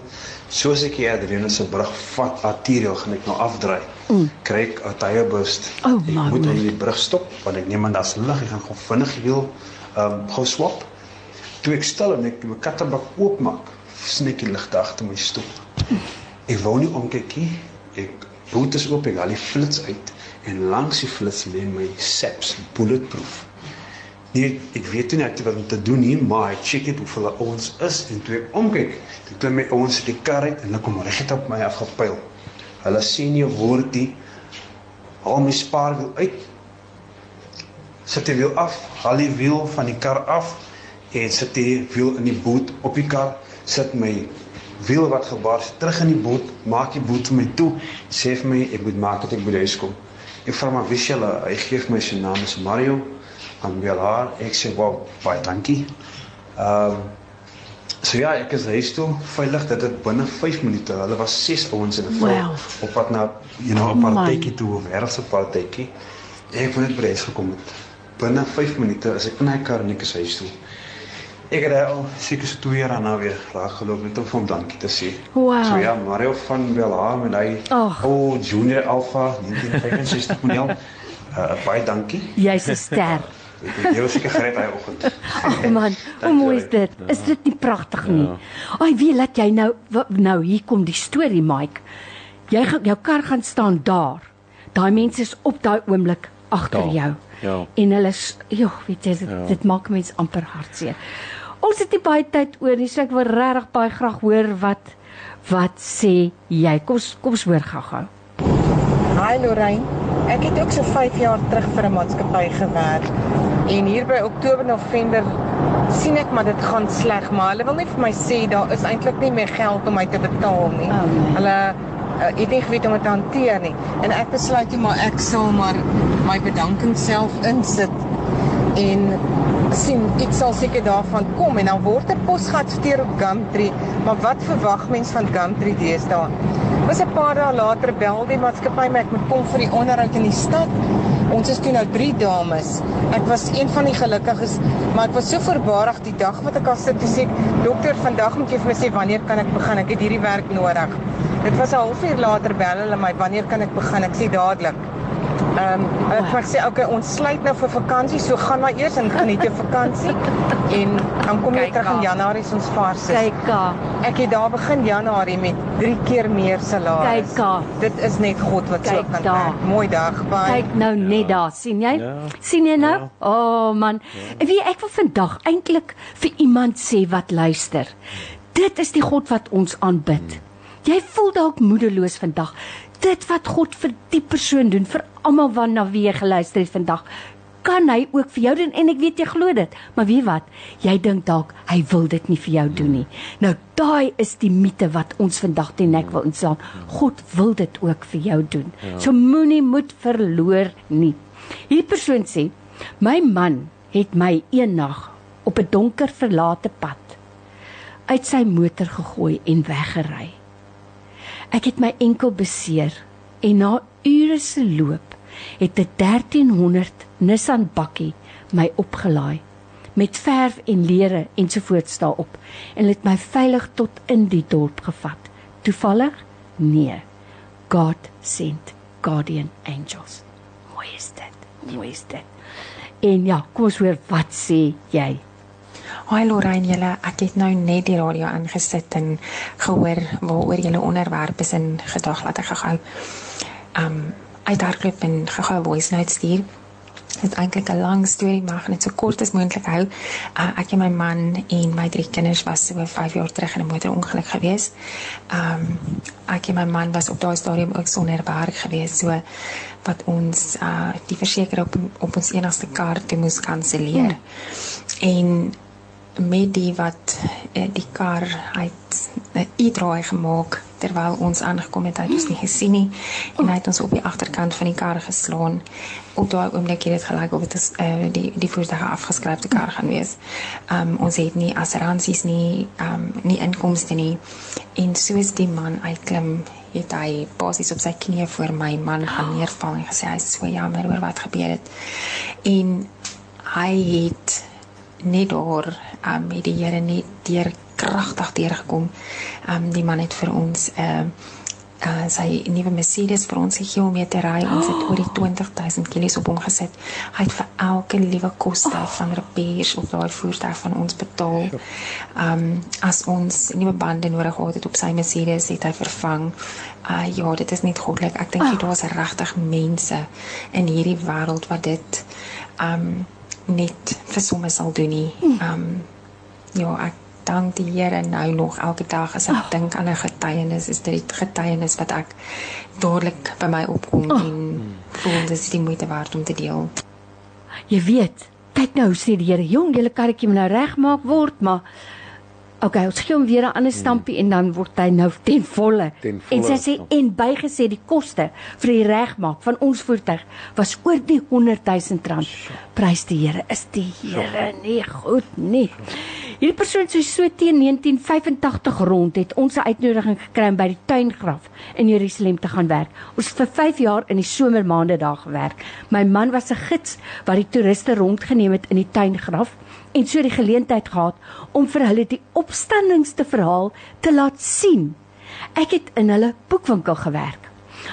Soos ek hier Adrienne se brug vat arterial gaan ek nou afdraai. Mm. Kry ek 'n tire burst. Oh, ek moet aan die brug stop want ek neem aan daar's lig, ek gaan gou vinnig wiel ehm um, gou swap. Toe ek stil en ek my kattebak oopmaak, snik die ligte agter my stoep. Ek wou nie omkyk nie. Ek boot is oop, ek haal die flits uit en langs die flits lê my SAPS bulletproof. Nee, ek weet nie net wat om te doen nie, maar ek check net hoeveel ouens is en toe ek omkyk, toe klim my ouens uit die kar uit en hulle kom reg op my afgepyl. Hulle sien nie 'n woord nie. Haal my spaarwiel uit. Sit die wiel af, haal die wiel van die kar af en sit die wiel in die boot op die kar, sit my wiel wat gebaar is terug in die boot, maak die boot vir my toe, sê vir my ek moet maak dat ek by die huis kom. Ek vra maar wie is julle? Hy gee my sy naam is Mario. Aan Belaar. Ek sê wow, baie dankie. Ehm um, So ja, ek is huis toe veilig dat dit binne 5 minute. Hulle was 6 ouens in 'n vrou wow. op pad na you know 'n partytjie toe, 'n wêreldse partytjie. Ek het net by huis gekom het. Binne 5 minute is ek in my kar en ek is huis toe. Ek het al seker so 2 jaar daarna weer raak geloop net om vir hom dankie te sê. Wow. So ja, Mario van Belhaar en hy oh. oh Junior Alpha 1965 model. Uh, baie dankie. Jy's 'n ster. Jy was seker gered daai oggend. Ag man, hoe mooi is dit? Is dit nie pragtig nie? Ai, wie laat jy nou nou hier kom die storie, Mike. Jy jou kar gaan staan daar. Daai mense is op daai oomblik agter jou. Ja. En hulle joh, weet jy, dit, ja. dit maak mense amper hartseer. Ons het nie baie tyd oor nie, so ek wil regtig baie graag hoor wat wat sê jy? Kom kom ons hoor gou-gou. Hi Lorraine. Ek het ook so 5 jaar terug vir 'n maatskappy gewerk. En hier by Oktober November sien ek maar dit gaan sleg, maar hulle wil nie vir my sê daar is eintlik nie meer geld om my te betaal nie. Oh, nee. Hulle uh, het nie geweet om dit te hanteer nie. En ek besluit toe maar ek sal maar my bedanking self insit en sien ek sal seker daarvan kom en dan word 'n posgat gestuur op Gumtree. Maar wat verwag mens van Gumtree deesdae? Was 'n paar dae later bel die maatskappy my ek moet kom vir die onderhoud in die stad. Ons is toe nou 3 dames. Ek was een van die gelukkiges, maar ek was so verbaasd die dag wat ek al sit en sê, "Dokter, vandag moet jy vir my sê wanneer kan ek begin? Ek het hierdie werk nodig." Dit was 'n halfuur later bel hulle my, "Wanneer kan ek begin?" Ek sê dadelik. Ehm um, ek wow. sê okay, ons sluit nou vir vakansie, so gaan maar eers en geniet jou vakansie en dan kom jy terug in Januarie ons vars. Kyk ka. Ek het daar begin Januarie met 3 keer meer salaris. Kyk ka. Dit is net God wat Kijk so kan werk. Mooi dag. Bye. Kyk nou ja. net daar, sien jy? Ja. sien jy nou? Ja. O oh, man. Ja. Wie ek wil vandag eintlik vir iemand sê wat luister. Dit is die God wat ons aanbid. Hmm. Jy voel dalk moedeloos vandag dit wat God vir die persoon doen vir almal wat na wie jy geluister het vandag kan hy ook vir jou doen. En ek weet jy glo dit maar wie wat? Jy dink dalk hy wil dit nie vir jou doen nie. Nou daai is die mite wat ons vandag teen nek wil inslaan. God wil dit ook vir jou doen. Ja. so moenie moed verloor nie. Hierdie persoon sê my man het my eendag op 'n donker verlate pad uit sy motor gegooi en weggery. Ek het my enkel beseer en na ure se loop het 'n 1300 Nissan bakkie my opgelaai met verf en lere ensovoorts daarop en het my veilig tot in die dorp gevat. Toevallig? Nee. God sent guardian angels. Mooi is dit. Mooi is dit. En ja, kom ons hoor wat sê jy? Hi Lorraine, julle, ek het nou net die radio aangesit en gehoor waaroor julle onderwerp is in gedag laat ek gehou. Um uithardloop en gehou voice notes stuur. Dit is eintlik 'n lang storie, maar net so kort as moontlik hou. Uh, ek en my man en my drie kinders was so 5 jaar terug in 'n motorongeluk gewees. Um ek en my man was op daai stadium ook sonder werk gewees, so wat ons uh die verseker op op ons enigste kar toe moes kanselleer. Hmm. En met die wat uh, die kar uit 'n uh, e-draai gemaak terwyl ons aangekom het, het ons nie gesien nie en hy het ons op die agterkant van die kar geslaan. Op daai oomblik het dit gelyk of dit is uh, die die voertuig afgeskryfde kar gaan wees. Um ons het nie assuransies nie, um nie inkomste nie. En soos die man uitklim, het hy basies op sy knieë voor my man gaan neerval en gesê hy is so jammer oor wat gebeur het. En hy het net daar um, met die Here net deur kragtig deurgekom. Um die man het vir ons 'n uh, uh, sy nuwe Mercedes vir ons gegee om mee te ry. Ons het oor die 20000 km op hom gesit. Hy het vir elke liewe koste oh. van repairs op daai voertuig van ons betaal. Um as ons nuwe bande nodig gehad het op sy Mercedes, het hy vervang. Uh ja, dit is net goddelik. Ek dink oh. daar's regtig mense in hierdie wêreld wat dit um net vir somme sal doen nie. Um ja, ek dank die Here nou nog elke dag as ek oh. dink aan 'n getuienis, is dit die getuienis wat ek dadelik by my opkom oh. en voel dit is die moeite werd om te deel. Jy weet, kyk nou sê die Here, jong, julle karretjie moet nou regmaak word, maar Okay, ons gee hom weer 'n ander stampie hmm. en dan word hy nou ten volle. Ten volle en sy sê en bygesê die koste vir die regmaak van ons voertuig was oor die 100 000 rand. Prys die Here, is die Here nie goed nie. Hierdie persoon sê so teen 1985 rond het ons 'n uitnodiging gekry om by die tuingraf in Jerusalem te gaan werk. Ons het vir 5 jaar in die somermaande daar gewerk. My man was 'n gids wat die toeriste rondgeneem het in die tuingraf en so die geleentheid gehad om vir hulle die opstandings te verhaal te laat sien. Ek het in hulle boekwinkel gewerk.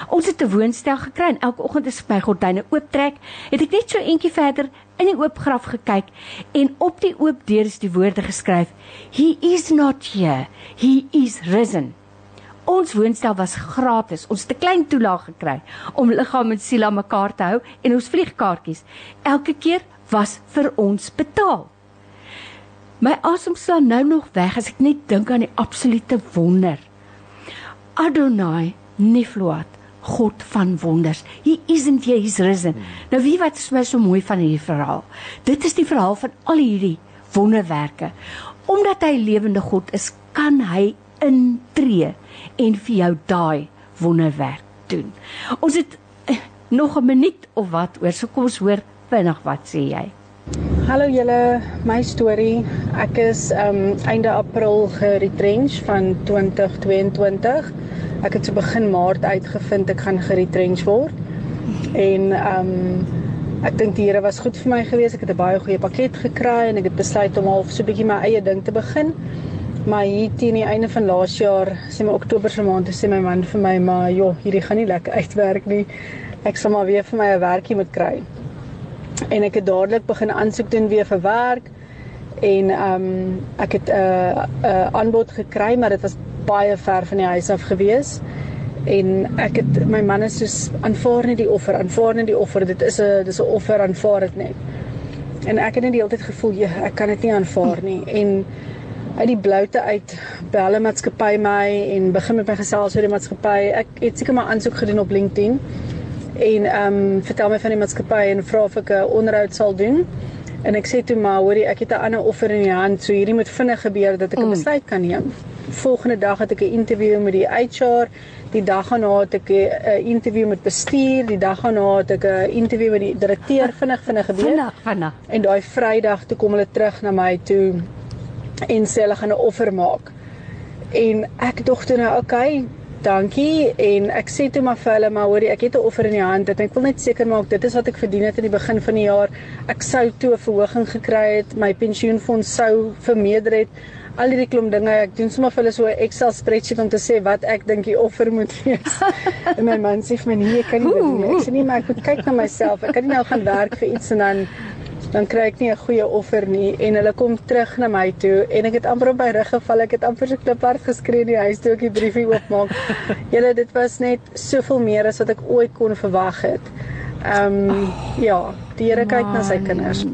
Ons het 'n woonstel gekry en elke oggend as ek my gordyne ooptrek, het ek net so eentjie verder in die oop graf gekyk en op die oop deur is die woorde geskryf: He is not here, he is risen. Ons woonstel was gratis. Ons het 'n klein toelaag gekry om liggaam en siel aan mekaar te hou en ons vliegkaartjies elke keer was vir ons betaal. My asem slaan nou nog weg as ek net dink aan die absolute wonder. Adonai Nifloat, God van wonders. He isn't here, he's risen. Hmm. Nou wie wat is my so mooi van hierdie verhaal? Dit is die verhaal van al hierdie wonderwerke. Omdat hy lewende God is, kan hy intree en vir jou daai wonderwerk doen. Ons het eh, nog 'n minuut of wat oor, so kom ons hoor vinnig wat sê jy. Hallo julle, my storie. Ek is um einde April geretrench van 2022. Ek het so begin Maart uitgevind ek gaan geretrench word. En um ek dink die Here was goed vir my gewees. Ek het 'n baie goeie pakket gekry en ek het besluit om half so 'n bietjie my eie ding te begin. Maar hier teen die einde van laas jaar, sê my Oktober se maand, sê my man vir my, "Maar joh, hierdie gaan nie lekker uitwerk nie. Ek sal maar weer vir my 'n werkie moet kry." En ek het dadelik begin aansoek doen weer vir werk en ehm um, ek het 'n uh, 'n uh, aanbod gekry maar dit was baie ver van die huis af gewees. En ek het my man is soos aanvaar net die offer aanvaar net die offer dit is 'n dis 'n offer aanvaar dit net. En ek het net die hele tyd gevoel ja ek kan dit nie aanvaar nie. En uit die bloute uit bel 'n maatskappy my en begin met my gesels oor die maatskappy ek het seker maar aansoek gedoen op LinkedIn en ehm um, vertel my van die maatskappy en vra of ek 'n onderhoud sal doen. En ek sê toe maar, hoorie, ek het 'n ander offer in die hand, so hierdie moet vinnig gebeur dat ek 'n mm. besluit kan neem. Volgende dag het ek 'n interview met die HR. Die dag daarna het ek 'n interview met bestuur, die dag daarna het ek 'n interview met die direkteur vinnig vinnig gebeur. Vinnig, vinnig. En daai Vrydag toe kom hulle terug na my toe en sê hulle gaan 'n offer maak. En ek dink toe nou, okay, dankie. En ek sê toe maar vir hulle maar hoorie ek het 'n offer in die hand en ek wil net seker maak dit is wat ek verdien het in die begin van die jaar. Ek sou toe 'n verhoging gekry het my pensioenfonds sou vermeerder het. Al hierdie klomp dinge ek doen sommer vir hulle so 'n Excel spreadsheet om te sê wat ek dink die offer moet wees. En my man sê vir my nee ek kan nie dit nie. Ek sê nie maar ek moet kyk na myself. Ek kan nie nou gaan werk vir iets en dan dan kry ek nie 'n goeie offer nie en hulle kom terug na my toe en ek het amper op my rug geval ek het amper so kliphard geskree in die huis toe ek die briefie oopmaak. Julle dit was net soveel meer as wat ek ooit kon verwag het. Ehm um, oh, ja, die Here kyk na sy kinders.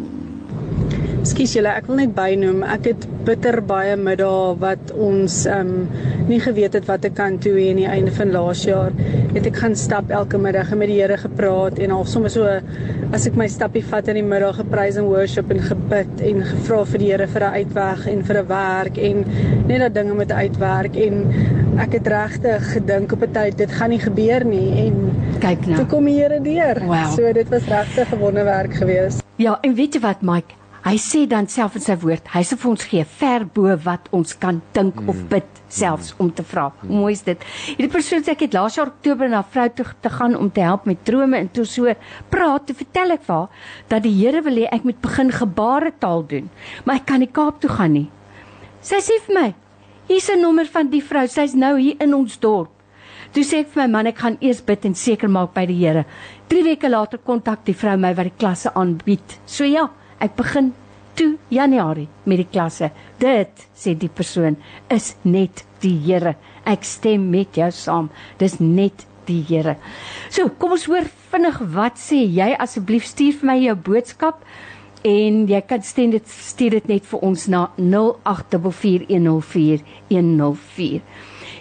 Skus julle, ek wil net bynoem, ek het bitter baie middae wat ons ehm um, nie geweet het wat ek kan toe hier aan die einde van laas jaar. Het ek gaan stap elke middag en met die Here gepraat en al sommer so as ek my stappie vat in die middag geprys en worship en gebid en gevra vir die Here vir 'n uitweg en vir 'n werk en net dat dinge moet uitwerk en ek het regtig gedink op 'n tyd dit gaan nie gebeur nie en kyk nou. Toe kom die Here deur. Wow. So dit was regtig 'n wonderwerk geweest. Ja, en weet jy wat Mike Hy sê dan self in sy woord, hy sê vir ons gee ver bo wat ons kan dink mm. of bid selfs mm. om te vra. Mm. Mooi is dit. Hierdie persoon sê ek het laas jaar Oktober na vrou toe te gaan om te help met drome en toe so praat te vertel ek vir haar dat die Here wil hê ek moet begin gebaretaal doen, maar ek kan nie Kaap toe gaan nie. Sy sê vir my, hier's 'n nommer van die vrou, sy's nou hier in ons dorp. Toe sê ek vir my man ek gaan eers bid en seker maak by die Here. 3 weke later kontak die vrou my wat die klasse aanbied. So ja, Ek begin toe Januarie met die klasse. Dit sê die persoon is net die Here. Ek stem met jou saam. Dis net die Here. So, kom ons hoor vinnig wat sê jy asseblief stuur vir my jou boodskap en jy kan stuur dit stuur dit net vir ons na 0844104104.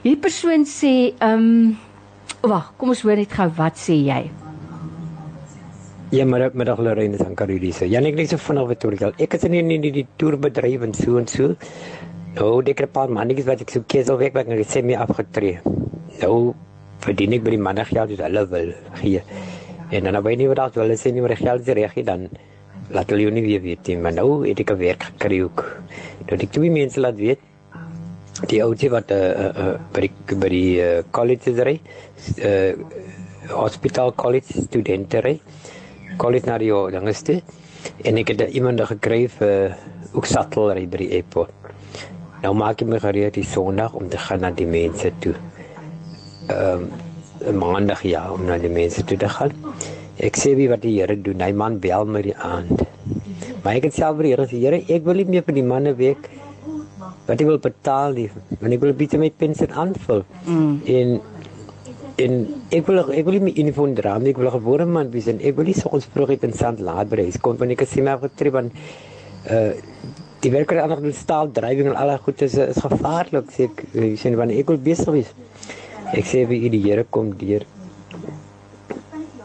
Hierdie persoon sê ehm um, wag, kom ons hoor net gou wat sê jy. Ja, maar middag Lorraine van Karolise. Ja, ek net so vinnig wat oor Ek het in die die, die toerbedryf en so en so. Nou, ek het 'n paar mannetjies wat ek so keesel week wat ek sê my afgetree. Nou verdien ek by die manne geld wat hulle wil gee. En dan weet nie wat dat hulle sê nie maar die geld is reg nie dan laat hulle nie weer weet nie. Maar nou het ek 'n werk gekry ook. Dat ek twee mense laat weet die ouetjie wat uh, uh, uh, by die by die uh, college ry uh, hospitaal college studente ry college na die dingeste en ek het iemand gekry vir ook shuttle ry by die airport nou maak ek my gereed die sonderdag om te gaan na die mense toe ehm um, maandag ja om na die mense toe te gaan ek sê wie wat die Here doen hy man bel my die aand maar ek het self vir die Here sê Here ek wil nie meer vir die manne week wat ek wil betaal nie. Want ek wil bietjie my pensioen aanvul. Mm. En en ek wil ek wil nie my uniform dra nie. Ek wil 'n gewone man wees en ek wil nie so ons vroeg het in by huis kom wanneer ek sien maar getrip van uh die werker aan die staal driving en al daai goed is is gevaarlik sê ek jy sien wanneer ek wil besig wees. Ek sê wie die Here kom deur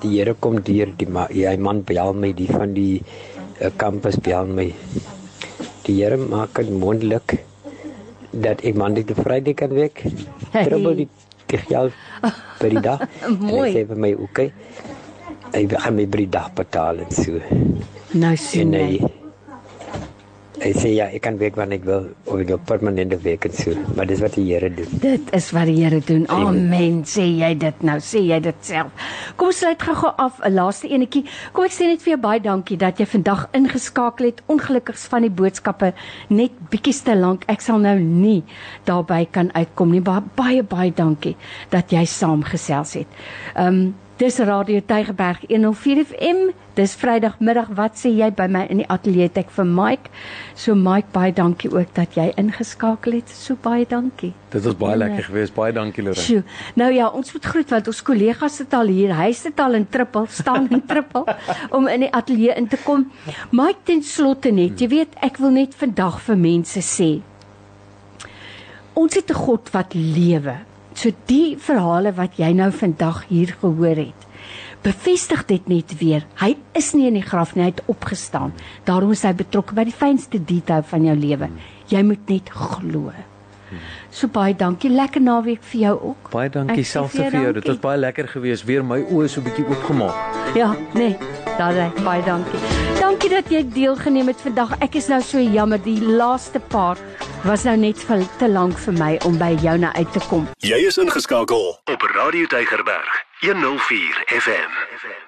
die Here kom deur die ma, jy man bel my die van die uh, kampus bel my die Here maak dit moontlik dat ek maandag te vrydag kan werk. Terwyl die geld by die dag. Mooi. Ek sê vir my oké. Okay, ek gaan my by die dag betaal en so. Nou sien jy. Ek sê ja, ek kan werk wanneer ek wil of ek op permanente werk en so, maar dis wat die Here doen. Dit is wat die Here doen. Amen. Sê jy dit nou? Sê jy dit self? Kom ons sluit gou-gou af 'n laaste enetjie. Kom ek sê net vir jou baie dankie dat jy vandag ingeskakel het. Ongelukkigs van die boodskappe net bietjies te lank. Ek sal nou nie daarby kan uitkom nie. Baie baie, baie dankie dat jy saamgesels het. Ehm um, Dis Radio Tygerberg 104 FM. Dis Vrydagmiddag. Wat sê jy by my in die ateljee ek vir Mike? So Mike, baie dankie ook dat jy ingeskakel het. So baie dankie. Dit was baie en, lekker geweest. Baie dankie Lorraine. Sjoe. Nou ja, ons moet groet want ons kollegas sit al hier. Hy sit al in trippel, staan in trippel om in die ateljee in te kom. Mike ten slotte net, jy weet, ek wil net vandag vir mense sê. Ons het 'n God wat lewe. So die verhale wat jy nou vandag hier gehoor het, bevestig dit net weer. Hy is nie in die graf nie, hy het opgestaan. Daarom is hy betrokke by die fynste detail van jou lewe. Jy moet net glo. So baie dankie. Lekker naweek vir jou ook. Baie dankie selfs vir jou. Dit was baie lekker geweest. Weer my oë so bietjie oopgemaak. Ja, nee. Daar baie dankie. Dankie dat jy deelgeneem het vandag. Ek is nou so jammer die laaste paar was nou net vir te lank vir my om by jou na uit te kom. Jy is ingeskakel op Radio Tygerberg 104 FM. FM.